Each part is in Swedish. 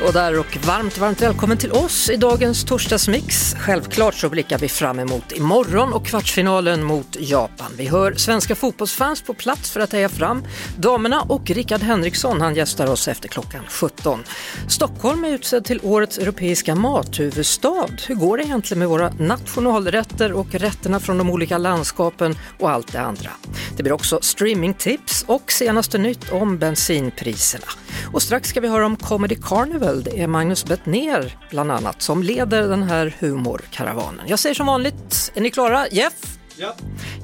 Hallå där och varmt, varmt välkommen till oss i dagens torsdagsmix. Självklart så blickar vi fram emot imorgon och kvartsfinalen mot Japan. Vi hör svenska fotbollsfans på plats för att heja fram damerna och Rickard Henriksson, han gästar oss efter klockan 17. Stockholm är utsedd till årets europeiska mathuvudstad. Hur går det egentligen med våra nationalrätter och rätterna från de olika landskapen och allt det andra? Det blir också streamingtips och senaste nytt om bensinpriserna. Och strax ska vi höra om Comedy Carnival. Det är Magnus Bettner bland annat som leder den här humorkaravanen. Jag säger som vanligt, är ni klara? Jeff? Ja.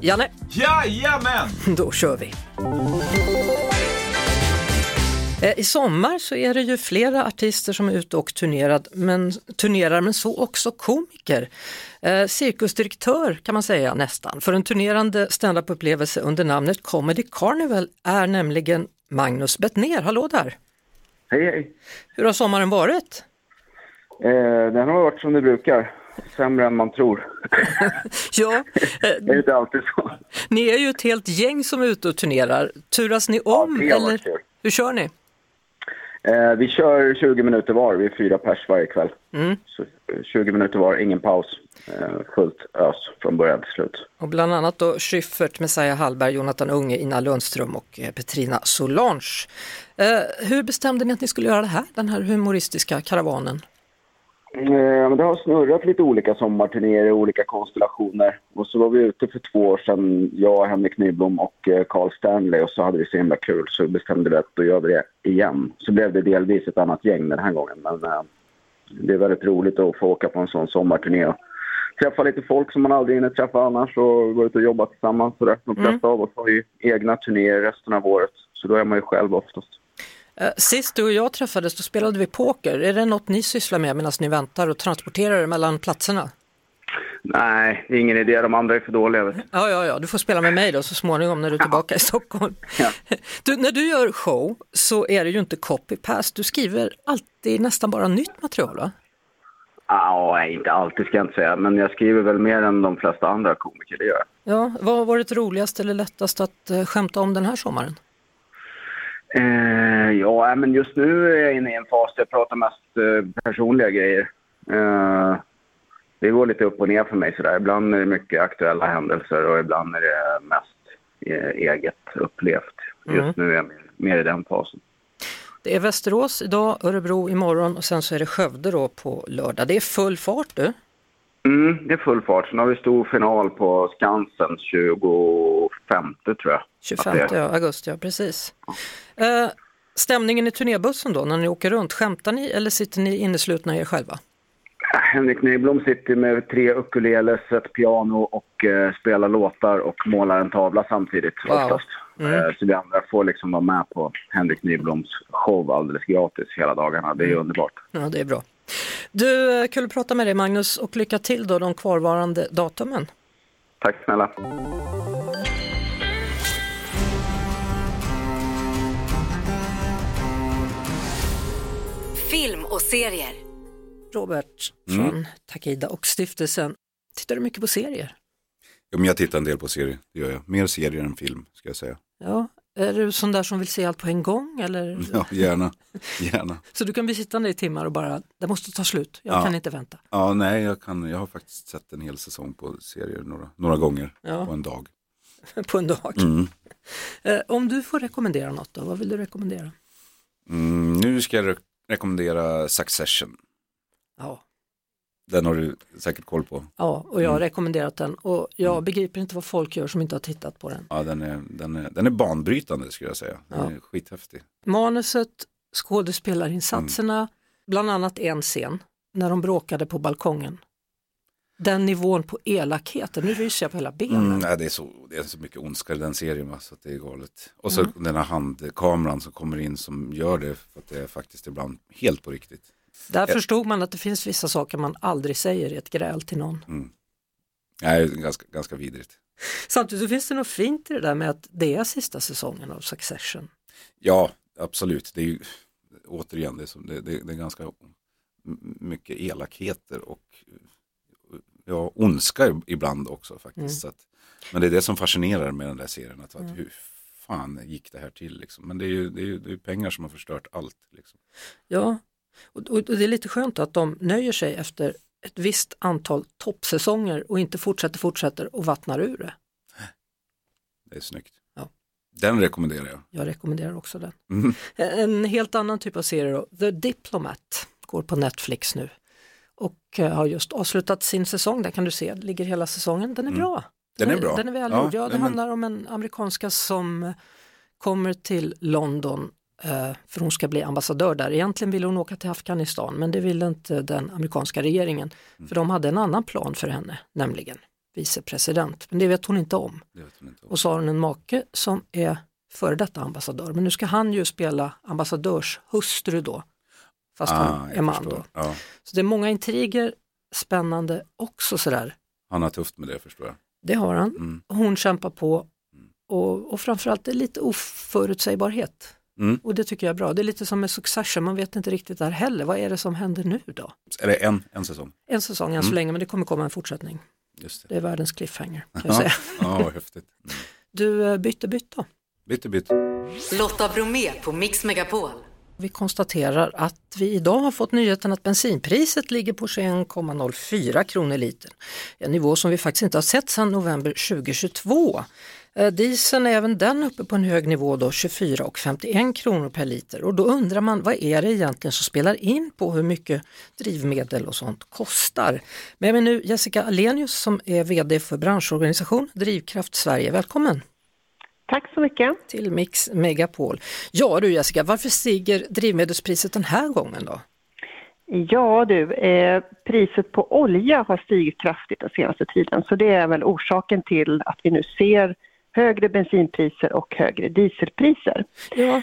Janne? Jajamän! Då kör vi! Eh, I sommar så är det ju flera artister som är ute och turnerad, men, turnerar, men så också komiker. Eh, cirkusdirektör kan man säga nästan, för en turnerande standup-upplevelse under namnet Comedy Carnival är nämligen Magnus Bettner. Hallå där! Hej, hej. Hur har sommaren varit? Eh, den har varit som det brukar. Sämre än man tror. Ja, Det är eh, inte alltid så. ni är ju ett helt gäng som är ute och turnerar. Turas ni om varit eller hur kör ni? Eh, vi kör 20 minuter var. Vi är fyra pers varje kväll. Mm. Så, eh, 20 minuter var, ingen paus. Eh, fullt ös från början till slut. Och bland annat då Schyffert, Messiah Hallberg, Jonathan Unge, Ina Lundström och eh, Petrina Solange. Eh, hur bestämde ni att ni skulle göra det här, den här humoristiska karavanen? Eh, det har snurrat lite olika sommarturnéer i olika konstellationer. Och så var vi ute för två år sedan, jag, Henrik Nyblom och eh, Carl Stanley. Och så hade vi så himla kul så bestämde vi att då gör vi det igen. Så blev det delvis ett annat gäng den här gången. Men det är väldigt roligt att få åka på en sån sommarturné. och Träffa lite folk som man aldrig hinner träffa annars och gå ut och jobba tillsammans. Så där. De flesta av oss har ju egna turnéer resten av året. Så då är man ju själv oftast. Eh, Sist du och jag träffades då spelade vi poker. Är det något ni sysslar med medan ni väntar och transporterar er mellan platserna? Nej, det är ingen idé. De andra är för dåliga. vet. Ja, ja, ja, du får spela med mig då så småningom när du är tillbaka i Stockholm. Ja. Du, när du gör show så är det ju inte copy-paste, du skriver alltid nästan bara nytt material va? Ja, inte alltid ska jag inte säga. Men jag skriver väl mer än de flesta andra komiker, det gör jag. Ja, vad har varit roligast eller lättast att eh, skämta om den här sommaren? Eh, ja, men just nu är jag inne i en fas där jag pratar mest eh, personliga grejer. Eh, det går lite upp och ner för mig sådär. Ibland är det mycket aktuella händelser och ibland är det mest eh, eget upplevt. Just Mm. nu är jag mer, i den fasen. Det är Västerås idag, Örebro imorgon och sen så är det Skövde då på lördag. Det är full fart du. Mm, det är full fart. Sen har vi stor final på Skansen 25 tror jag. 25 Att det- augusti, ja precis. Eh, stämningen i turnébussen då när ni åker runt, skämtar ni eller sitter ni inneslutna i er själva? Henrik Nyblom sitter med tre ukuleles, ett piano och eh, spelar låtar och målar en tavla samtidigt Wow. oftast. Eh, så vi andra får liksom vara med på Henrik Nybloms show alldeles gratis hela dagarna. Det är Mm. underbart. Ja, det är bra. Du, eh, kul att prata med dig Magnus och lycka till då de kvarvarande datumen. Tack snälla. Film och serier. Robert från Takida och stiftelsen. Tittar du mycket på serier? Ja, men jag tittar en del på serier, det gör jag. Mer serier än film, ska jag säga. Ja, är du sån där som vill se allt på en gång eller? Ja, gärna. gärna. Så du kan bli sittande i timmar och bara, det måste ta slut, jag Ja. kan inte vänta. Ja, nej, jag, kan, jag har faktiskt sett en hel säsong på serier några, några gånger Ja. på en dag. på en dag. Mm. Eh, om du får rekommendera något då, vad vill du rekommendera? Mm, nu ska jag re- rekommendera Succession. Ja, Den har du säkert koll på. ja och jag har Mm. rekommenderat den och jag begriper inte vad folk gör som inte har tittat på den. Ja, den, är, den, är, den är banbrytande skulle jag säga. Den Ja. är skithäftig. Manuset, skådespelarinsatserna, bland annat en scen när de bråkade på balkongen. Den nivån på elakheten? Nu ryser jag på hela benen. Mm, nej, det, är så, det är så mycket ondska i den serien va, så att det är galet. Och så den här handkameran som kommer in som gör det för att det är faktiskt ibland helt på riktigt. Där förstod man att det finns vissa saker man aldrig säger i ett gräl till någon. Nej, det är ganska, ganska vidrigt. Samtidigt så finns det något fint i det där med att det är sista säsongen av Succession. Ja, absolut. Det är ju, återigen, det är, som, det, det, det är ganska mycket elakheter och ja, ondska ibland också faktiskt. Så att, men det är det som fascinerar med den där serien, att, att hur fan gick det här till liksom. Men det är ju, det är ju det är pengar som har förstört allt. Liksom. Ja, och, och det är lite skönt att de nöjer sig efter ett visst antal toppsäsonger och inte fortsätter, fortsätter och vattnar ur det. Det är snyggt. Ja. Den rekommenderar jag. Jag rekommenderar också den. Mm. En helt annan typ av serie då, The Diplomat, går på Netflix nu och eh, har just avslutat sin säsong, där kan du se, ligger hela säsongen, den är bra. Mm. Den är bra. Den är väl Ja. Ja, det men- handlar om en amerikanska som eh, kommer till London eh, för hon ska bli ambassadör där. Egentligen ville hon åka till Afghanistan men det ville inte den amerikanska regeringen Mm. för de hade en annan plan för henne, nämligen vicepresident. Men det vet hon inte om. Hon inte om. Och så har hon en make som är före detta ambassadör. Men nu ska han ju spela ambassadörshustru då. Fast Ah, han är man då. Ja, Så det är många intriger, spännande också sådär. han har tufft med det förstår jag. Det har han. Mm. Hon kämpar på och, och framförallt det är lite oförutsägbarhet. Mm. Och det tycker jag är bra. Det är lite som med Succession, man vet inte riktigt där heller. Vad är det som händer nu då? Är det en, en säsong? En säsong än så länge men det kommer komma en fortsättning. Just det. Det är världens cliffhanger kan jag Ja, säga. ja vad häftigt. Mm. Du, eh, bytte bytt då. Bytte bytte. Lotta Bromé på Mix Megapol. Vi konstaterar att vi idag har fått nyheten att bensinpriset ligger på 21,04 kronor litern. En nivå som vi faktiskt inte har sett sedan november 2022. Eh, dieseln är även den uppe på en hög nivå då 24,51 kronor per liter och då undrar man vad är det egentligen som spelar in på hur mycket drivmedel och sånt kostar. Med mig nu Jessica Alenius som är VD för branschorganisation Drivkraft Sverige. Välkommen! Tack så mycket. till Mix Megapol. Ja du Jessica, varför stiger drivmedelspriset den här gången då? Ja du, eh, priset på olja har stigit kraftigt den senaste tiden så det är väl orsaken till att vi nu ser högre bensinpriser och högre dieselpriser. Ja,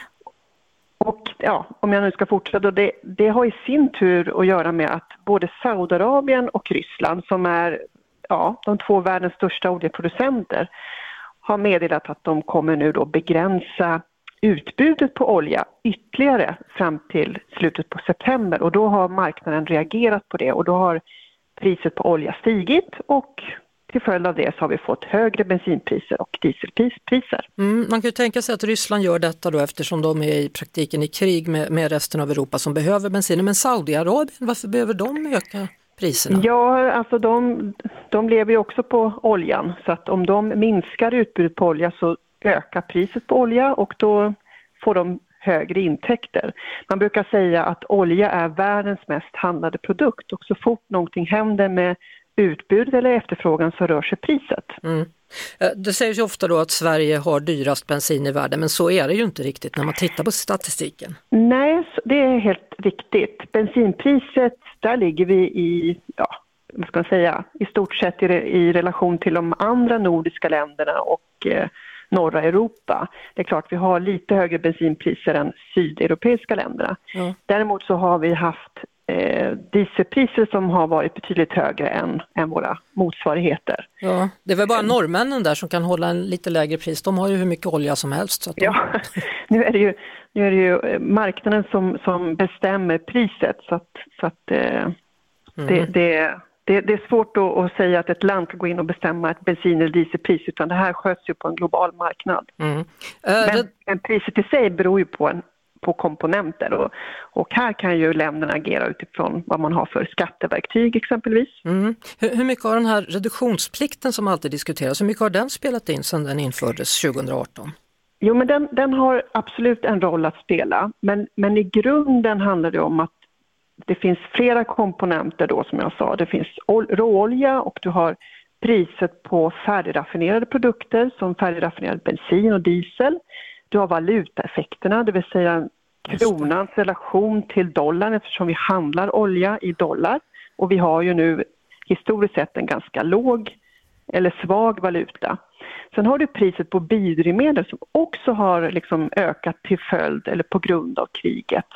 Och ja, om jag nu ska fortsätta, det, det har i sin tur att göra med att både Saudiarabien och Ryssland som är ja, de två världens största oljeproducenter har meddelat att de kommer nu då begränsa utbudet på olja ytterligare fram till slutet på september och då har marknaden reagerat på det och då har priset på olja stigit och till följd av det så har vi fått högre bensinpriser och dieselpriser. mm, man kan ju tänka sig att Ryssland gör detta då eftersom de är i praktiken i krig med, med resten av Europa som behöver bensinen. Men Saudiarabien, varför behöver de öka priserna? Ja, alltså de, de lever ju också på oljan så att om de minskar utbudet på olja så ökar priset på olja och då får de högre intäkter. Man brukar säga att olja är världens mest handlade produkt och så fort någonting händer med utbud eller efterfrågan så rör sig priset. Mm. Eh, Det sägs ju ofta då att Sverige har dyrast bensin i världen men så är det ju inte riktigt när man tittar på statistiken. Nej, det är helt riktigt. Bensinpriset, där ligger vi i, ja, vad ska man säga, i stort sett i, i relation till de andra nordiska länderna och eh, norra Europa. Det är klart vi har lite högre bensinpriser än sydeuropeiska länderna. Ja. Däremot så har vi haft eh, dieselpriser som har varit betydligt högre än, än våra motsvarigheter. Ja, det är väl bara norrmännen där som kan hålla en lite lägre pris. De har ju hur mycket olja som helst. Så de... Ja, nu är det ju, nu är det ju eh, marknaden som, som bestämmer priset så att, så att eh, det, det, det, det är svårt att, säga att ett land kan gå in och bestämma ett bensin eller dieselpris utan det här sköts ju på en global marknad. Mm. Eh, Men, men priset i sig beror ju på, en, på komponenter och, och här kan ju länderna agera utifrån vad man har för skatteverktyg exempelvis. Mm. Hur, hur mycket har den här reduktionsplikten som alltid diskuteras, hur mycket har den spelat in sedan den infördes 2018? Jo, men den, den har absolut en roll att spela. Men, men i grunden handlar det om att det finns flera komponenter då som jag sa. Det finns ol- råolja och du har priset på färdigraffinerade produkter som färdigraffinerad bensin och diesel. Du har valutaeffekterna, det vill säga kronans relation till dollarn eftersom vi handlar olja i dollar. Och vi har ju nu historiskt sett en ganska låg eller svag valuta. Sen har du priset på biodrivmedel som också har liksom ökat till följd eller på grund av kriget.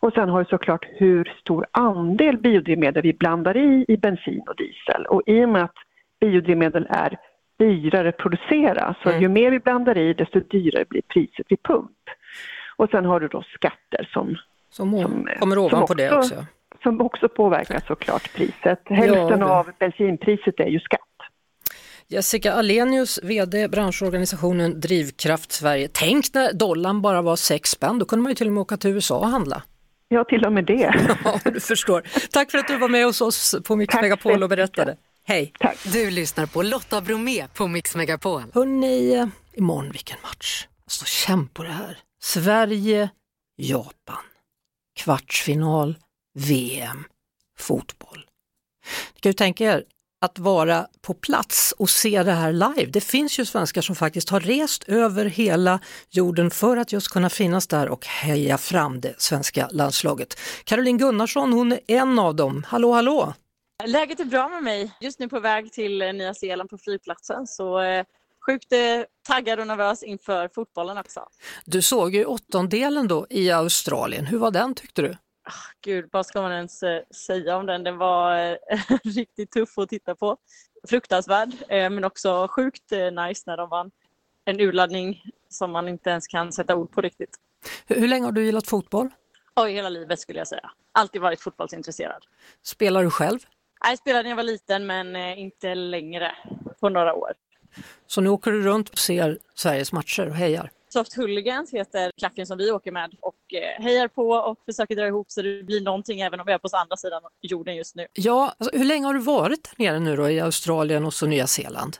Och sen har du såklart hur stor andel biodrivmedel vi blandar i i bensin och diesel. Och i och med att biodrivmedel är dyrare producera, så Mm. ju mer vi blandar i desto dyrare blir priset vid pump. Och sen har du då skatter som, Som, Som, eh, kommer som ovanpå det också- också. som också påverkar såklart priset. Hälften det. av bensinpriset är ju skatt. Jessica Alenius, VD branschorganisationen Drivkraft Sverige. Tänk när dollarn bara var 6 spänn, då kunde man ju till och med åka till USA och handla. Ja, till och med det. Ja, du förstår. Tack för att du var med hos oss på Mix Megapol och berättade. Hej! Du lyssnar på Lotta Bromé på Mix Megapol. Hörrni, eh, imorgon vilken match. Så känn på det här. Sverige, Japan. Kvartsfinal, VM, fotboll. Ni kan ju tänka er att vara på plats och se det här live. Det finns ju svenskar som faktiskt har rest över hela jorden för att just kunna finnas där och heja fram det svenska landslaget. Caroline Gunnarsson, hon är en av dem. Hallå, hallå! Läget är bra med mig. Just nu på väg till eh, Nya Zeeland på flygplatsen. Så eh, sjukt eh, taggad och nervös inför fotbollen också. Du såg ju åttondelen då i Australien. Hur var den tyckte du? Gud, vad ska man ens säga om den? Den var riktigt tuff att titta på. Fruktansvärd, men också sjukt nice när de vann. En urladdning som man inte ens kan sätta ord på riktigt. Hur, hur länge har du gillat fotboll? Oj, hela livet skulle jag säga. Alltid varit fotbollsintresserad. Spelar du själv? Jag spelade när jag var liten, men eh, inte längre på några år. Så nu åker du runt och ser Sveriges matcher och hejar? Soft Hooligans heter klacken som vi åker med och eh, hejar på och försöker dra ihop så det blir någonting även om vi är på andra sidan jorden just nu. Ja, alltså, hur länge har du varit där nere nu då i Australien och så Nya Zeeland?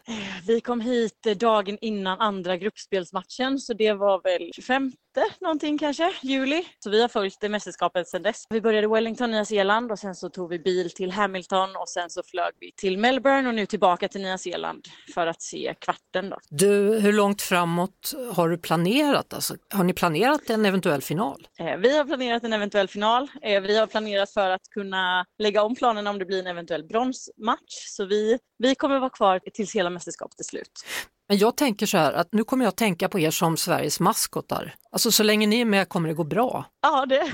Vi kom hit eh, dagen innan andra gruppspelsmatchen så det var väl 25 någonting kanske, juli. Så vi har följt eh, mästerskapet sedan dess. Vi började i Wellington, Nya Zeeland och sen så tog vi bil till Hamilton och sen så flög vi till Melbourne och nu tillbaka till Nya Zeeland för att se kvarten då. Du, hur långt framåt har du planerat? Alltså, har ni planerat en eventuell final? Eh, Vi har planerat en eventuell final. Eh, Vi har planerat för att kunna lägga om planen om det blir en eventuell bronsmatch. Så vi, vi kommer vara kvar tills hela mästerskapet är slut. Men jag tänker så här att nu kommer jag tänka på er som Sveriges maskotar. Alltså så länge ni är med kommer det gå bra. Ja, det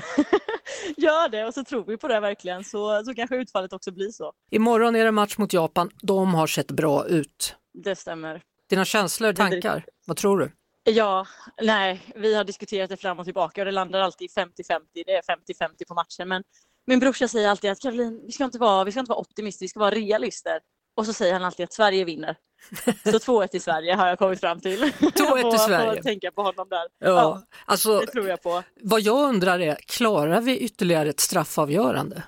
gör det och så tror vi på det verkligen så, så kanske utfallet också blir så. Imorgon är det match mot Japan. De har sett bra ut. Det stämmer. Dina känslor, tankar, vad tror du? Ja, nej, vi har diskuterat det fram och tillbaka och det landar alltid 50-50. Det är 50-50 på matchen. Men min brorsa säger alltid att Caroline, vi ska inte vara, vi ska inte vara optimister, vi ska vara realister. Och så säger han alltid att Sverige vinner. Så 2-1 till Sverige har jag kommit fram till. 2-1 till Sverige. får tänka på honom där. Ja, alltså det tror jag på. vad jag undrar är, klarar vi ytterligare ett straffavgörande?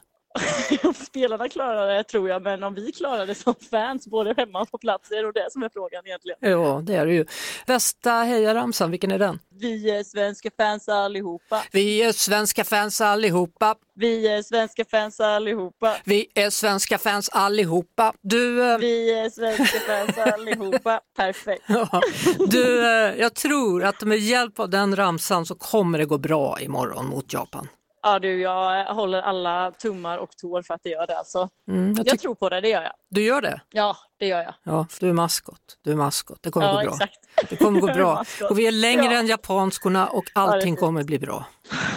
Spelarna klarar det tror jag, men om vi klarar det som fans, både hemma och på plats, det är nog det som är frågan egentligen. Ja, det är det ju. Bästa hejaramsan, vilken är den? Vi är svenska fans allihopa. Vi är svenska fans allihopa. Vi är svenska fans allihopa. Vi är svenska fans allihopa. Du, eh, Vi är svenska fans allihopa. Perfekt. ja, du eh, jag tror att med hjälp av den ramsan så kommer det gå bra imorgon mot Japan. Ja du, jag håller alla tummar och tår för att det gör det alltså. Mm, jag Jag tror på det, det gör jag. du gör det? Ja, det gör jag. Ja, du är maskot. Du är maskot. Det kommer Ja, gå bra. exakt. Det kommer gå bra. Och vi är längre Ja. än japanskorna och allting fint. kommer bli bra.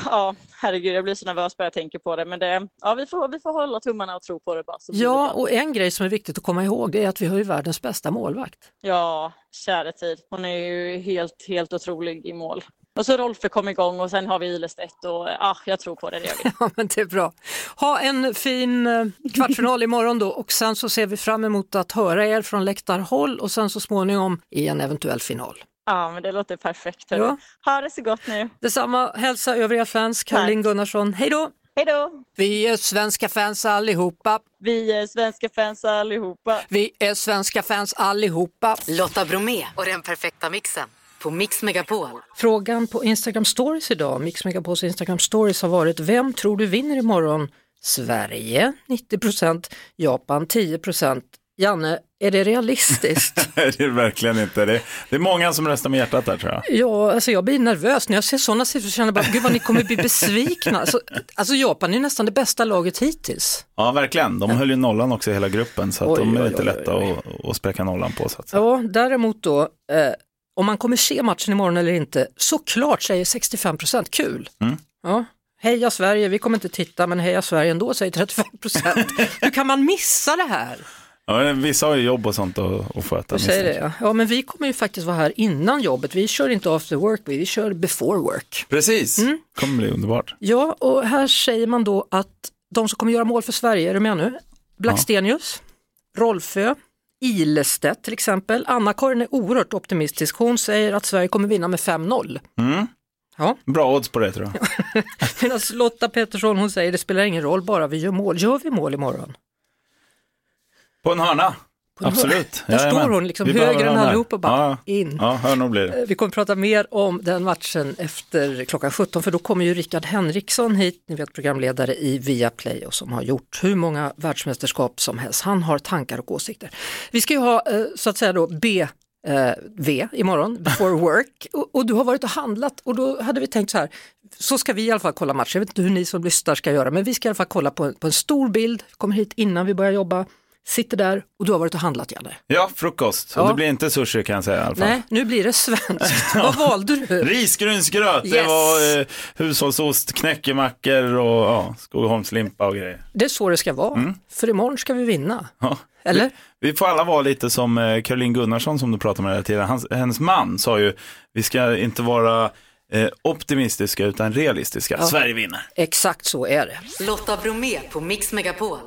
Ja, herregud, jag blir så nervös bara jag tänker på det. Men det, ja, vi, får, vi får hålla tummarna och tro på det bara. Ja, och en grej som är viktigt att komma ihåg är att vi har ju världens bästa målvakt. Ja, kära tid. Hon är ju helt, helt otrolig i mål. Och så Rolfe kom igång och sen har vi Ilestedt och ja, jag tror på det, det gör vi. Ja, men det är bra. Ha en fin eh, kvartsfinal imorgon då och sen så ser vi fram emot att höra er från läktarhåll och sen så småningom i en eventuell final. Ja, men det låter perfekt. hörru. Ja. Ha det så gott nu. Detsamma, hälsa övriga fans, Caroline Gunnarsson. Hej då! Hej då! Vi är svenska fans allihopa. Vi är svenska fans allihopa. Vi är svenska fans allihopa. Lotta Bromé och den perfekta mixen på Mix Megapol. Frågan på Instagram stories idag, Mix Megapols Instagram stories har varit Vem tror du vinner imorgon? Sverige 90% Japan 10% Janne, är det realistiskt? Nej, det är verkligen inte. Det är, det är många som röstar med hjärtat där tror jag. Ja, alltså jag blir nervös när jag ser sådana siffror. Så känner jag bara, gud vad ni kommer bli besvikna. Alltså, alltså Japan är nästan det bästa laget hittills. Ja, verkligen. De höll ju nollan också i hela gruppen så att Oj, de är oj, inte oj, lätta oj. att, att spräcka nollan på. Så att säga. Ja, däremot då, eh, om man kommer se matchen imorgon eller inte, såklart säger 65 procent kul. Mm. Ja. Heja Sverige, vi kommer inte titta men heja Sverige ändå säger 35 procent. Hur kan man missa det här? Ja, vissa har ju jobb och sånt att, sköta. Säger det ja. ja, men vi kommer ju faktiskt vara här innan jobbet. Vi kör inte after work, vi kör before work. Precis, Mm. kommer bli underbart. Ja, och här säger man då att de som kommer göra mål för Sverige, är du med nu? Blackstenius, Rolfö, Ilestedt till exempel. Anna-Karin är oerhört optimistisk. Hon säger att Sverige kommer vinna med 5-0. Mm. Ja. Bra odds på det tror jag. Medan Lotta Pettersson hon säger det spelar ingen roll bara vi gör mål. Gör vi mål imorgon? På en hörna, absolut. Där Jajamän. står hon liksom Vi högre än allihopa bara ja. in. Ja, hörnor blir det. Eh, Vi kommer prata mer om den matchen efter klockan 17 för då kommer ju Rickard Henriksson hit, ni vet programledare i Viaplay och som har gjort hur många världsmästerskap som helst. Han har tankar och åsikter. Vi ska ju ha eh, så att säga då B eh, V imorgon, before work och, och du har varit och handlat och då hade vi tänkt så här, så ska vi i alla fall kolla matchen. Jag vet inte hur ni som lyssnar ska göra men vi ska i alla fall kolla på på en stor bild, kommer hit innan vi börjar jobba, sitter där och du har varit och handlat Janne. Ja, frukost. Ja. Och det blir inte sushi kan jag säga i alla fall. Nej, nu blir det svenskt. Vad valde du? Risgrynsgröt, det Yes. var eh, hushållsost, knäckemackor och ja, Skogaholmslimpa och grejer. Det är så det ska vara, Mm. för imorgon ska vi vinna. Ja. Eller? Vi får alla vara lite som eh, Caroline Gunnarsson som du pratade med hela tiden. Hans, hennes man sa ju, vi ska inte vara eh, optimistiska utan realistiska. Ja. Sverige vinner. Exakt så är det. Lotta Bromé på Mix Megapol.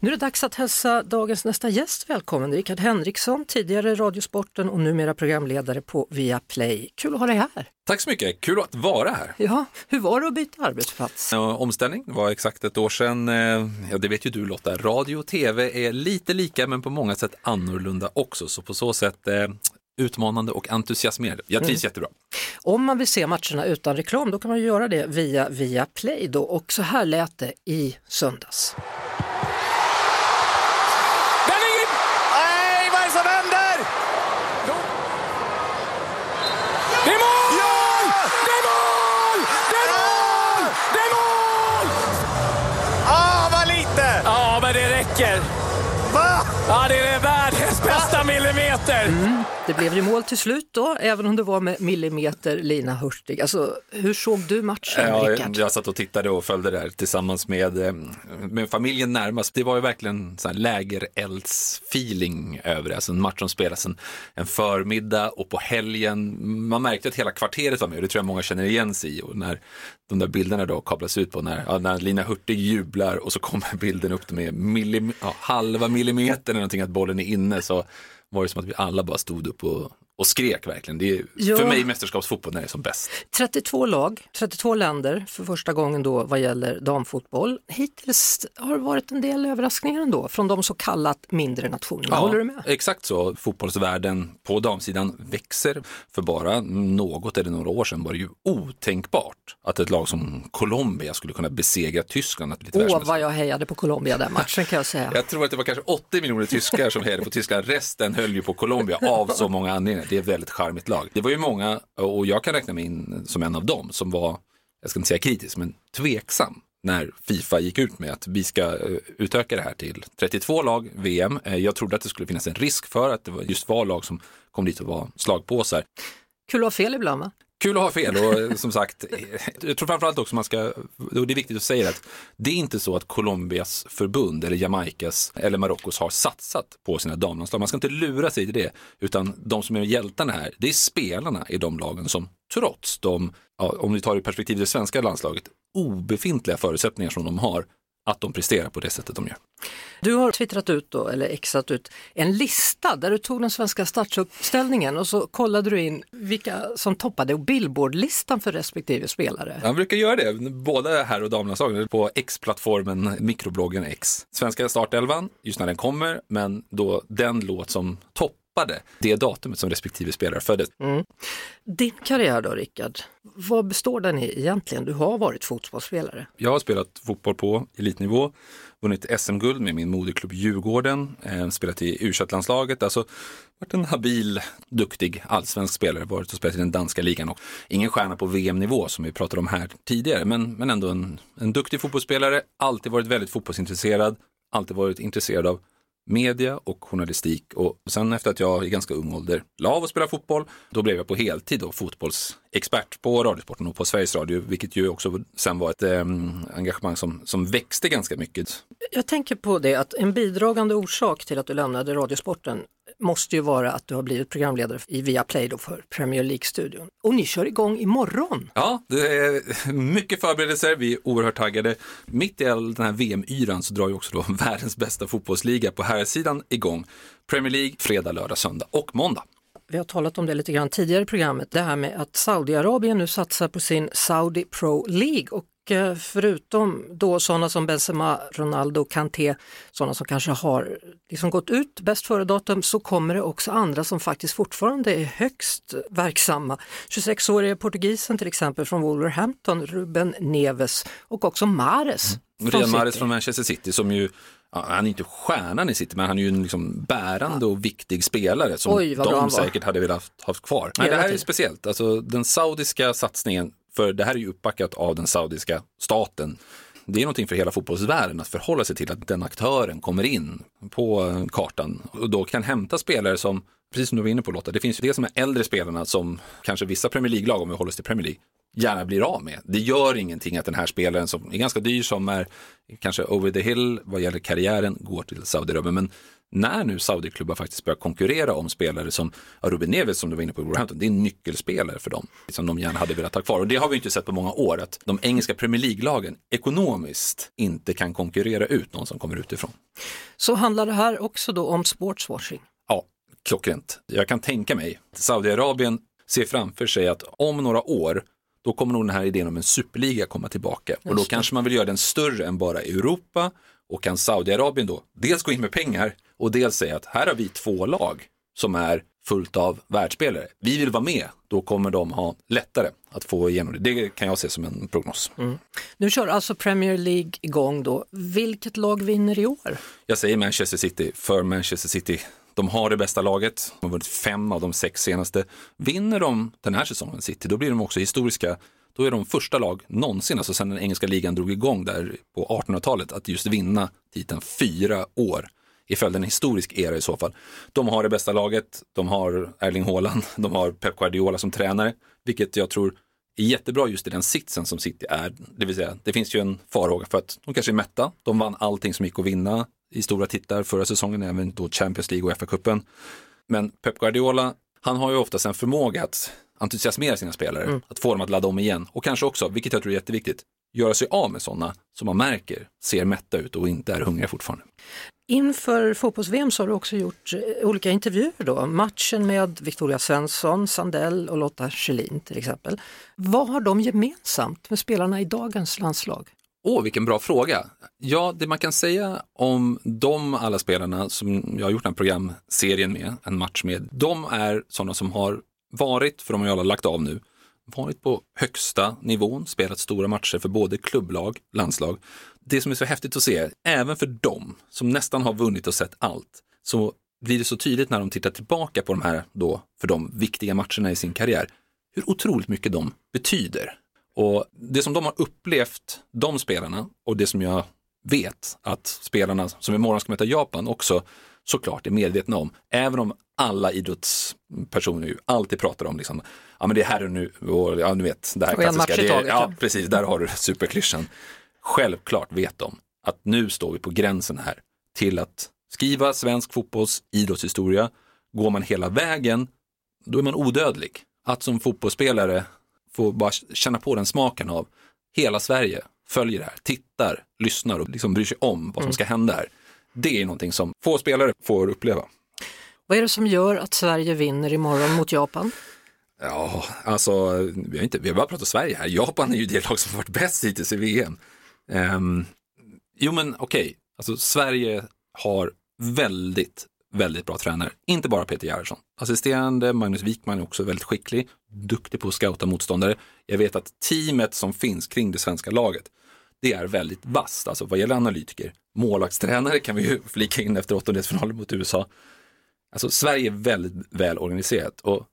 Nu är det dags att hälsa dagens nästa gäst välkommen, Rickard Henriksson, tidigare Radiosporten och numera programledare på Viaplay. Kul att ha dig här. Tack så mycket, kul att vara här. Ja, hur var det att byta arbetsplats? Omställning var exakt ett år sedan. Eh, Ja, det vet ju du Lotta. Radio och tv är lite lika men på många sätt annorlunda också. Så på så sätt eh, utmanande och entusiasmerande. Jag trivs Mm. jättebra. Om man vill se matcherna utan reklam då kan man ju göra det via Viaplay då och så här lät det i söndags. Det blev ju mål till slut då, även om det var med millimeter Lina Hurtig. Alltså, hur såg du matchen, Ja, Rickard? jag satt och tittade och följde det här tillsammans med, eh, med familjen närmast. Det var ju verkligen lägereldsfeeling över det. Alltså en match som spelas en, en förmiddag och på helgen. Man märkte att hela kvarteret var med och det tror jag många känner igen sig i. Och när de där bilderna då kablas ut på när, när Lina Hurtig jublar och så kommer bilden upp med millim, ja, halva millimeter eller någonting att bollen är inne så var det som att vi alla bara stod upp och, och skrek verkligen. Det är Ja. för mig mästerskapsfotboll när det är som bäst. 32 lag, 32 länder för första gången då vad gäller damfotboll. Hittills har det varit en del överraskningar ändå från de så kallat mindre nationerna. Håller du med? Exakt så. Fotbollsvärlden på damsidan växer. För bara något eller några år sedan var det ju otänkbart att ett lag som Colombia skulle kunna besegra Tyskland. Åh världsmästerskap. vad jag hejade på Colombia den matchen kan jag säga. Jag tror att det var kanske 80 miljoner tyskar som hejade på Tyskland. Resten höll ju på Colombia av så många anledningar. Det är ett väldigt charmigt lag. Det var ju många, och jag kan räkna mig in som en av dem, som var, jag ska inte säga kritisk, men tveksam när Fifa gick ut med att vi ska eh, utöka det här till 32 lag VM. Eh, jag trodde att det skulle finnas en risk för att det just var lag som kom dit och var slagpåsar. Kul att ha fel ibland va? Kul att ha fel och eh, som sagt, eh, jag tror framförallt också man ska, och det är viktigt att säga att det är inte så att Colombias förbund eller Jamaicas eller Marockos har satsat på sina damlandslag. Man ska inte lura sig till det, utan de som är hjältarna här, det är spelarna i de lagen som trots de, ja, om vi tar i perspektiv det svenska landslaget, obefintliga förutsättningar som de har, att de presterar på det sättet de gör. Du har twittrat ut då, eller exat ut, en lista där du tog den svenska startuppställningen och så kollade du in vilka som toppade Billboardlistan för respektive spelare. Han brukar göra det, både herr och damlandslagen, på X-plattformen, mikrobloggen X. Svenska startelvan, just när den kommer, men då den låt som toppar toppade det datumet som respektive spelare föddes. Mm. Din karriär då Rickard, vad består den i egentligen? Du har varit fotbollsspelare. Jag har spelat fotboll på elitnivå, vunnit SM-guld med min moderklubb Djurgården, eh, spelat i u landslaget alltså varit en habil, duktig allsvensk spelare, varit och spelat i den danska ligan och ingen stjärna på VM-nivå som vi pratade om här tidigare, men, men ändå en, en duktig fotbollsspelare, alltid varit väldigt fotbollsintresserad, alltid varit intresserad av media och journalistik och sen efter att jag i ganska ung ålder la av att spela fotboll, då blev jag på heltid då fotbollsexpert på Radiosporten och på Sveriges Radio, vilket ju också sen var ett eh, engagemang som, som växte ganska mycket. Jag tänker på det att en bidragande orsak till att du lämnade Radiosporten måste ju vara att du har blivit programledare i Viaplay då för Premier League-studion. Och ni kör igång imorgon! Ja, det är mycket förberedelser, vi är oerhört taggade. Mitt i all den här VM-yran så drar ju också då världens bästa fotbollsliga på här sidan igång. Premier League fredag, lördag, söndag och måndag. Vi har talat om det lite grann tidigare i programmet, det här med att Saudiarabien nu satsar på sin Saudi Pro League och förutom då sådana som Benzema, Ronaldo, Kanté, sådana som kanske har liksom gått ut bäst före-datum, så kommer det också andra som faktiskt fortfarande är högst verksamma. 26-årige portugisen till exempel från Wolverhampton, Ruben Neves och också Mares. Mm. Riyad Mahrez från Manchester City som ju Ja, han är inte stjärnan i City, men han är ju en liksom bärande och viktig spelare som Oj, de säkert hade velat ha kvar. Nej, det här är speciellt. Alltså, den saudiska satsningen för det här är ju uppbackat av den saudiska staten. Det är någonting för hela fotbollsvärlden att förhålla sig till att den aktören kommer in på eh, kartan och då kan hämta spelare som, precis som du var inne på Lotta, det finns ju det som är äldre spelarna som kanske vissa Premier League-lag, om vi håller oss till Premier League, gärna blir av med. Det gör ingenting att den här spelaren som är ganska dyr, som är kanske over the hill vad gäller karriären, går till Saudiarabien. Men när nu Saudiklubbar faktiskt börjar konkurrera om spelare som Ruben Neves som du var inne på i Wolverhampton, det är en nyckelspelare för dem som de gärna hade velat ha kvar. Och det har vi inte sett på många år, att de engelska Premier League-lagen ekonomiskt inte kan konkurrera ut någon som kommer utifrån. Så handlar det här också då om sportswashing? Ja, klockrent. Jag kan tänka mig, Saudiarabien ser framför sig att om några år då kommer nog den här idén om en superliga komma tillbaka. och då kanske man vill göra den större än bara Europa och kan Saudiarabien då dels gå in med pengar och dels säga att här har vi två lag som är fullt av världsspelare. Vi vill vara med, då kommer de ha lättare att få igenom det. Det kan jag se som en prognos. Mm. Nu kör alltså Premier League igång då. Vilket lag vinner i år? Jag säger Manchester City för Manchester City. De har det bästa laget, de har vunnit fem av de sex senaste. Vinner de den här säsongen City, då blir de också historiska då är de första lag någonsin, alltså sedan den engelska ligan drog igång där på 1800-talet, att just vinna titeln fyra år i följd en historisk era i så fall. De har det bästa laget, de har Erling Haaland, de har Pep Guardiola som tränare, vilket jag tror är jättebra just i den sitsen som City är. Det vill säga, det finns ju en farhåga för att de kanske är mätta. De vann allting som gick att vinna i stora tittar förra säsongen, även då Champions League och FA-cupen. Men Pep Guardiola, han har ju oftast en förmåga att entusiasmera sina spelare, mm. att få dem att ladda om igen och kanske också, vilket jag tror är jätteviktigt, göra sig av med sådana som man märker ser mätta ut och inte är hungriga fortfarande. Inför fotbolls-VM så har du också gjort eh, olika intervjuer då, matchen med Victoria Svensson, Sandell och Lotta Schelin till exempel. Vad har de gemensamt med spelarna i dagens landslag? Åh, oh, vilken bra fråga. Ja, det man kan säga om de alla spelarna som jag har gjort den här programserien med, en match med, de är sådana som har varit, för de har ju alla lagt av nu, varit på högsta nivån, spelat stora matcher för både klubblag, landslag. Det som är så häftigt att se, även för dem som nästan har vunnit och sett allt, så blir det så tydligt när de tittar tillbaka på de här då, för de viktiga matcherna i sin karriär, hur otroligt mycket de betyder. Och det som de har upplevt, de spelarna, och det som jag vet att spelarna som imorgon ska möta Japan också såklart är medvetna om, även om alla idrottspersoner ju alltid pratar om liksom, ja men det är här och nu, och ja du vet, det här klassiska, det är, ja precis, där har du superklyschan. Självklart vet de att nu står vi på gränsen här till att skriva svensk fotbolls idrottshistoria. Går man hela vägen, då är man odödlig. Att som fotbollsspelare få bara känna på den smaken av hela Sverige följer det här, tittar, lyssnar och liksom bryr sig om vad som mm. ska hända här. Det är någonting som få spelare får uppleva. Vad är det som gör att Sverige vinner imorgon mot Japan? Ja, alltså, vi har, inte, vi har bara pratat Sverige här. Japan är ju det lag som har varit bäst hittills i VM. Um, ehm, jo, men okej, okay. alltså Sverige har väldigt, väldigt bra tränare. Inte bara Peter Gerhardsson. Assisterande Magnus Wikman är också väldigt skicklig, duktig på att scouta motståndare. Jag vet att teamet som finns kring det svenska laget, det är väldigt vasst, alltså vad gäller analytiker. Målvaktstränare kan vi ju flika in efter åttondelsfinalen mot USA. Alltså Sverige är väldigt väl organiserat och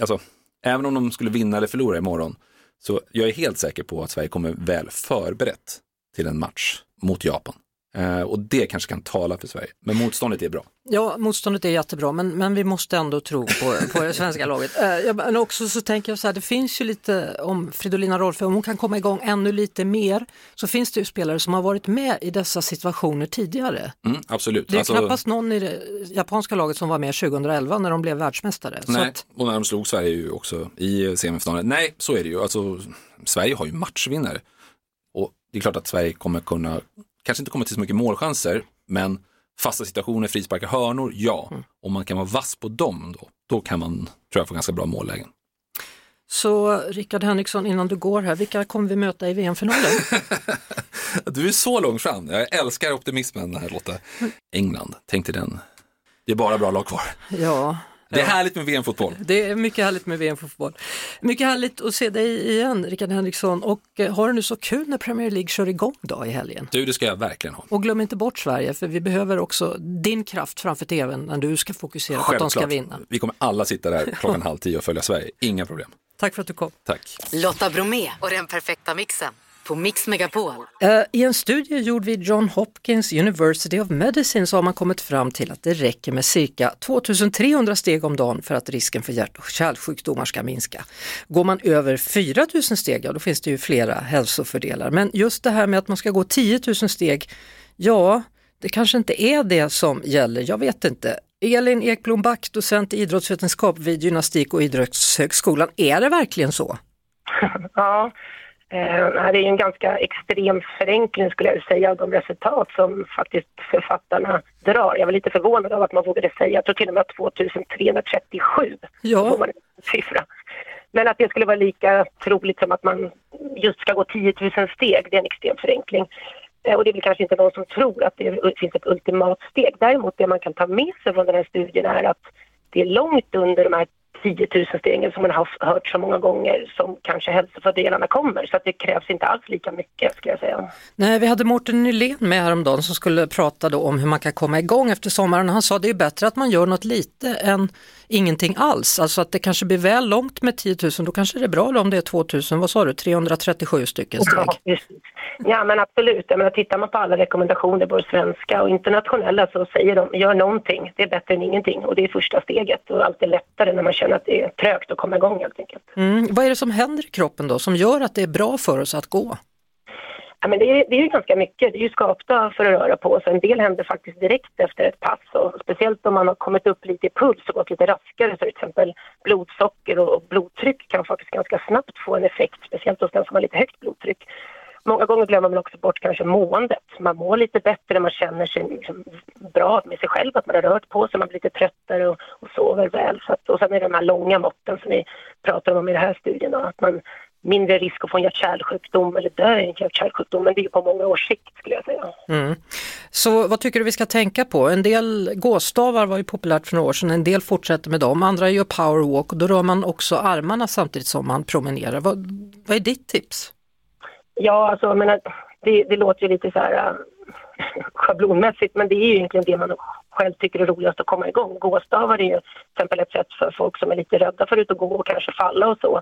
alltså, även om de skulle vinna eller förlora imorgon, så jag är helt säker på att Sverige kommer väl förberett till en match mot Japan. Eh, och det kanske kan tala för Sverige, men motståndet är bra. Ja, motståndet är jättebra, men, men vi måste ändå tro på, på det svenska laget. Eh, men också så tänker jag så här, det finns ju lite om Fridolina Rolfö, om hon kan komma igång ännu lite mer, så finns det ju spelare som har varit med i dessa situationer tidigare. Mm, absolut. Det är Alltså- knappast någon i det japanska laget som var med 2011 när de blev världsmästare. Nej, att, och när de slog Sverige ju också i semifinalen. Nej, så är det ju. Alltså, Sverige har ju matchvinnare. Och det är klart att Sverige kommer kunna, kanske inte komma till så mycket målchanser, men fasta situationer, frisparkar, hörnor, ja. Mm. Om man kan vara vass på dem då, då kan man, tror jag, få ganska bra mållägen. så Rickard Henriksson, innan du går här, vilka kommer vi möta i VM-finalen? Du är så långt fram. Jag älskar optimismen här Lotta. England, tänk dig den. Det är bara bra lag kvar. ja, Det är härligt med VM-fotboll. det är mycket härligt med VM-fotboll. Mycket härligt att se dig igen, Rickard Henriksson. Och eh, har du nu så kul när Premier League kör igång då i helgen? Du, det ska jag verkligen ha. Och glöm inte bort Sverige, för vi behöver också din kraft framför tvn när du ska fokusera på att de ska vinna. Vi kommer alla sitta där klockan halv tio och följa Sverige. Inga problem. Tack för att du kom. Tack. Lotta Bromé och den perfekta mixen på Mix Megapol. Eh, I en studie gjord vid John Hopkins University of Medicine så har man kommit fram till att det räcker med cirka 2300 steg om dagen för att risken för hjärt och kärlsjukdomar ska minska. Går man över 4000 steg, ja då finns det ju flera hälsofördelar. Men just det här med att man ska gå 10 000 steg, ja det kanske inte är det som gäller, jag vet inte. Elin Ekblom Back, docent i idrottsvetenskap vid Gymnastik och idrottshögskolan, är det verkligen så? Ja, eh, det är ju en ganska extrem förenkling skulle jag säga av de resultat som faktiskt författarna drar. Jag var lite förvånad av att man vågade säga, jag tror till och med att 2337 Ja. man en siffra. Men att det skulle vara lika troligt som att man just ska gå 10 000 steg, det är en extrem förenkling. Eh, Och det är väl kanske inte någon som tror att det finns ett ultimat steg. Däremot det man kan ta med sig från den här studien är att det är långt under de här 10 000 stegen som man har hört så många gånger som kanske hälsofördelarna kommer. Så att det krävs inte alls lika mycket skulle jag säga. Nej, vi hade Mårten Nylén med häromdagen som skulle prata då om hur man kan komma igång efter sommaren. Han sa det är bättre att man gör något lite än ingenting alls. Alltså att det kanske blir väl långt med 10 000, då kanske det är bra om det är 2 000, vad sa du, 337 stycken steg. Ja, precis. ja men absolut. Jag menar, tittar man på alla rekommendationer, både svenska och internationella, så säger de gör någonting. Det är bättre än ingenting och det är första steget och allt är lättare när man känner att det är trögt att komma igång helt enkelt. Mm. Vad är det som händer i kroppen då som gör att det är bra för oss att gå? Ja, men det, är, det är ju ganska mycket. Det är ju skapta för att röra på sig. En del händer faktiskt direkt efter ett pass. Och speciellt om man har kommit upp lite i puls och gått lite raskare. Så till exempel blodsocker och blodtryck kan faktiskt ganska snabbt få en effekt. Speciellt hos den som har lite högt blodtryck. Många gånger glömmer man också bort kanske måendet. Man mår lite bättre, man känner sig liksom bra med sig själv, att man har rört på sig, man blir lite tröttare och, och sover väl. Så att, och sen är det de här långa måtten som vi pratar om i den här studien, då, att man mindre risk att få en hjärt-kärlsjukdom eller dö i en hjärt-kärlsjukdom, men det är ju på många års sikt skulle jag säga. Mm. Så vad tycker du vi ska tänka på? En del gåstavar var ju populärt för några år sedan, en del fortsätter med dem, andra gör powerwalk och då rör man också armarna samtidigt som man promenerar. Vad, vad är ditt tips? Ja, alltså, jag menar, det, det låter ju lite så här äh, schablonmässigt, men det är ju egentligen det man själv tycker är roligast att komma igång. Gåstavar är ju till exempel ett sätt för folk som är lite rädda för att gå och kanske falla och så.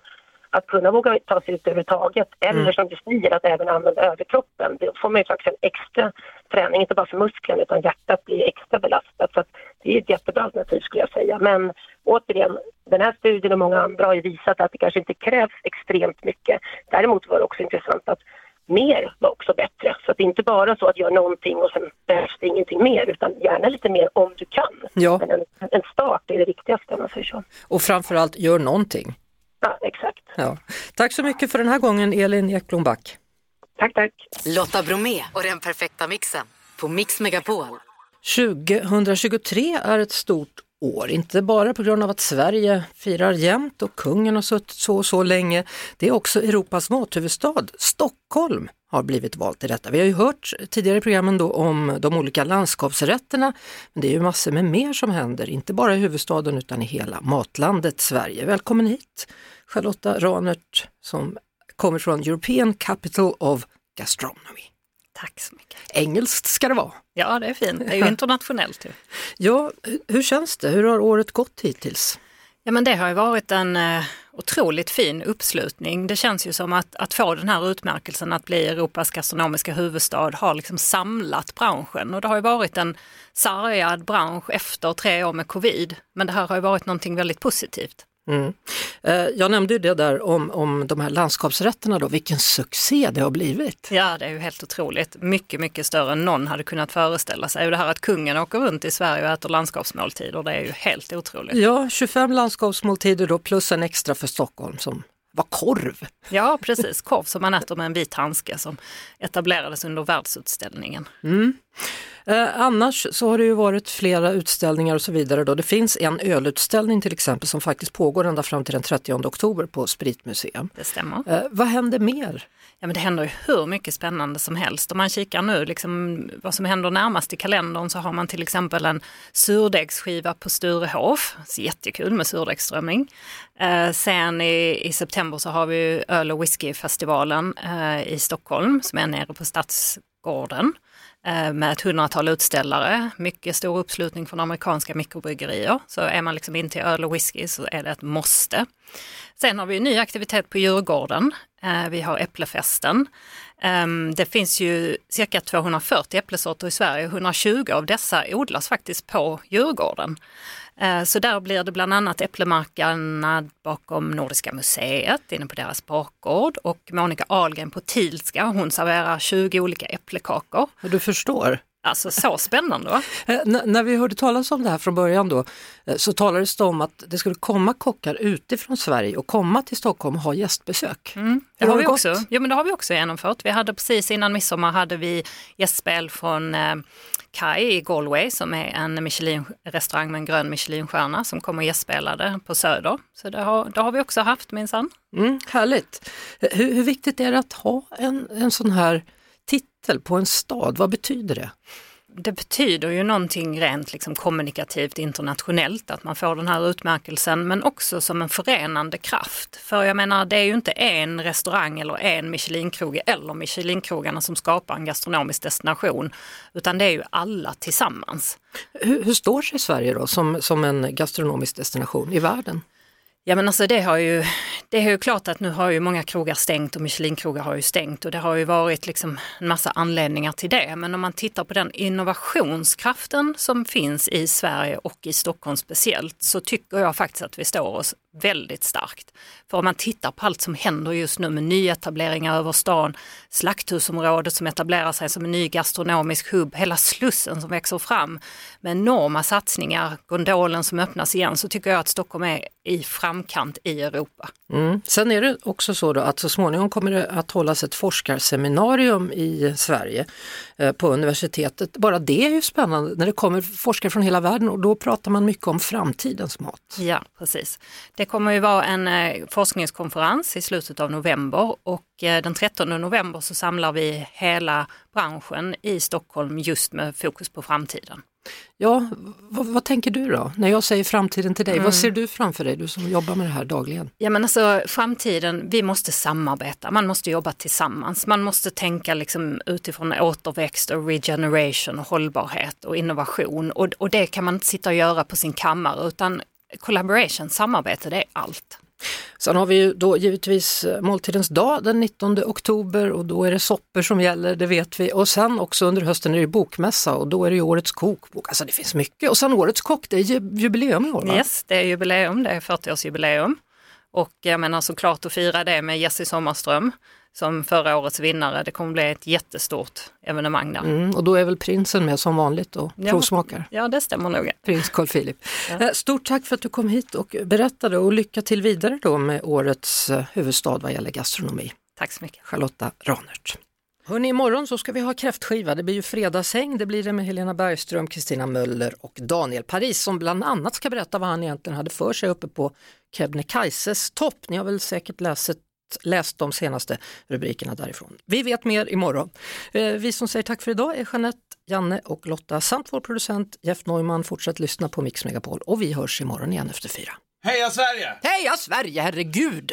Att kunna våga ta sig ut överhuvudtaget, eller Mm. som du säger, att även använda överkroppen. Då får man ju faktiskt en extra träning, inte bara för musklerna utan hjärtat blir extra belastat. Så att det är ett jättebra alternativ skulle jag säga. Men återigen, den här studien och många andra har ju visat att det kanske inte krävs extremt mycket. Däremot var det också intressant att mer var också bättre. Så att det är inte bara så att göra någonting och sen behövs det ingenting mer, utan gärna lite mer om du kan. Ja. Men en, en start är det viktigaste om man säger så. Och framförallt gör någonting. Ja, exakt. Ja. Tack så mycket för den här gången Elin Ekblom Back. Tack, tack. Lotta Bromé och den perfekta mixen på Mix Megapol. 2023 är ett stort år. Inte bara på grund av att Sverige firar jämt och kungen har suttit så och så länge. Det är också Europas mathuvudstad, Stockholm har blivit valt till detta. Vi har ju hört tidigare i programmen då om de olika landskapsrätterna, men det är ju massor med mer som händer, inte bara i huvudstaden utan i hela matlandet Sverige. Välkommen hit Charlotta Ranert som kommer från European Capital of Gastronomy. Tack så mycket. Engelskt ska det vara. Ja, det är fint. Det är ju internationellt. Ju. Ja, hur känns det? Hur har året gått hittills? Ja, men det har ju varit en eh, otroligt fin uppslutning. Det känns ju som att, att få den här utmärkelsen att bli Europas gastronomiska huvudstad har liksom samlat branschen och det har ju varit en sargad bransch efter tre år med covid. Men det här har ju varit någonting väldigt positivt. Mm. Eh, jag nämnde ju det där om, om de här landskapsrätterna då, vilken succé det har blivit. Ja, det är ju helt otroligt. Mycket, mycket större än någon hade kunnat föreställa sig. Och det här att kungen åker runt i Sverige och äter landskapsmåltider, det är ju helt otroligt. Ja, 25 landskapsmåltider då plus en extra för Stockholm som var korv. Ja, precis. Korv som man äter med en vit handske som etablerades under världsutställningen. Mm. Eh, annars så har det ju varit flera utställningar och så vidare. Då. Det finns en ölutställning till exempel som faktiskt pågår ända fram till den 30 oktober på Spritmuseum. Det stämmer. Eh, vad händer mer? Ja, men det händer ju hur mycket spännande som helst. Om man kikar nu liksom, vad som händer närmast i kalendern så har man till exempel en surdegsskiva på Sturehof. Jättekul med surdegsströmming. Eh, sen i, i, september så har vi öl och whiskyfestivalen eh, i Stockholm som är nere på Stadsgården. Eh, med ett hundratal utställare, mycket stor uppslutning från amerikanska mikrobryggerier. Så är man liksom inte i öl och whisky så är det ett måste. Sen har vi en ny aktivitet på Djurgården. Eh, vi har Äpplefesten. Ehm, det finns ju cirka 240 äpplesorter i Sverige. 120 av dessa odlas faktiskt på Djurgården. Eh, så där blir det bland annat Äpplemarkarna bakom Nordiska museet inne på deras bakgård och Monica Ahlgren på Tilska, hon serverar 20 olika äpplekakor. Du förstår. Alltså så spännande va? Eh, när vi hörde talas om det här från början då eh, så talades det om att det skulle komma kockar utifrån Sverige och komma till Stockholm och ha gästbesök. Mm, det, har vi också. Ja, men det har vi också genomfört. Vi hade precis innan midsommar hade vi gästspel från eh, Kai i Galway som är en Michelin-restaurang med en grön Michelinstjärna som kom och gästspelade på Söder. Så det har, det har vi också haft minsann. Mm, härligt! Hur, hur viktigt är det att ha en, en sån här titel på en stad? Vad betyder det? det betyder ju någonting rent liksom kommunikativt internationellt att man får den här utmärkelsen men också som en förenande kraft. För jag menar det är ju inte en restaurang eller en Michelinkrog eller Micelinkrogarna som skapar en gastronomisk destination utan det är ju alla tillsammans. Hur, hur står sig Sverige då som, som en gastronomisk destination i världen? Ja men alltså det har ju, det är ju klart att nu har ju många krogar stängt och Michelinkrogar har ju stängt och det har ju varit liksom en massa anledningar till det. Men om man tittar på den innovationskraften som finns i Sverige och i Stockholm speciellt så tycker jag faktiskt att vi står oss väldigt starkt. För om man tittar på allt som händer just nu med nyetableringar över stan, slakthusområdet som etablerar sig som en ny gastronomisk hubb, hela Slussen som växer fram med enorma satsningar, gondolen som öppnas igen, så tycker jag att Stockholm är i framkant i Europa. Mm. Sen är det också så att så småningom kommer det att hållas ett forskarseminarium i Sverige eh, på universitetet. Bara det är ju spännande när det kommer forskare från hela världen och då pratar man mycket om framtidens mat. Ja, precis. Det kommer ju vara en eh, forskningskonferens i slutet av november och eh, den 13 november så samlar vi hela branschen i Stockholm just med fokus på framtiden. Ja, vad, vad, tänker du då? När jag säger framtiden till dig, mm. vad ser du framför dig, du som jobbar med det här dagligen? Ja men alltså framtiden, vi måste samarbeta, man måste jobba tillsammans. Man måste tänka liksom utifrån återväxt och regeneration och hållbarhet och innovation. Och, och det kan man inte sitta och göra på sin kammare utan collaboration, samarbete, det är allt. Sen har vi ju då givetvis eh, måltidens dag den 19 oktober och då är det soppor som gäller, det vet vi. Och sen också under hösten är det bokmässa och då är det årets kokbok. Alltså det finns mycket. Och sen årets kock, det är jubileum i år va? Yes, det är jubileum, det är 40-årsjubileum. Och jag menar såklart att fira det med Jessie Sommarström som förra årets vinnare. Det kommer bli ett jättestort evenemang där. Mm, och då är väl prinsen med som vanligt och ja, provsmakar? Ja, det stämmer nog. Prins Carl Philip. Ja. Eh, stort tack för att du kom hit och berättade och lycka till vidare då med årets eh, huvudstad vad gäller gastronomi. Tack så mycket. Charlotta Ranert. Hörni, imorgon så ska vi ha kräftskiva. Det blir ju fredagshäng. Det blir det med Helena Bergström, Kristina Möller och Daniel Paris som bland annat ska berätta vad han egentligen hade för sig uppe på Kebnekaises topp. Ni har väl säkert läst, läst de senaste rubrikerna därifrån. Vi vet mer imorgon. Eh, vi som säger tack för idag är Jeanette, Janne och Lotta samt vår producent Jeff Neumann. Fortsätt lyssna på Mix Megapol och vi hörs imorgon igen efter fyra. Heja Sverige! Heja Sverige, herregud!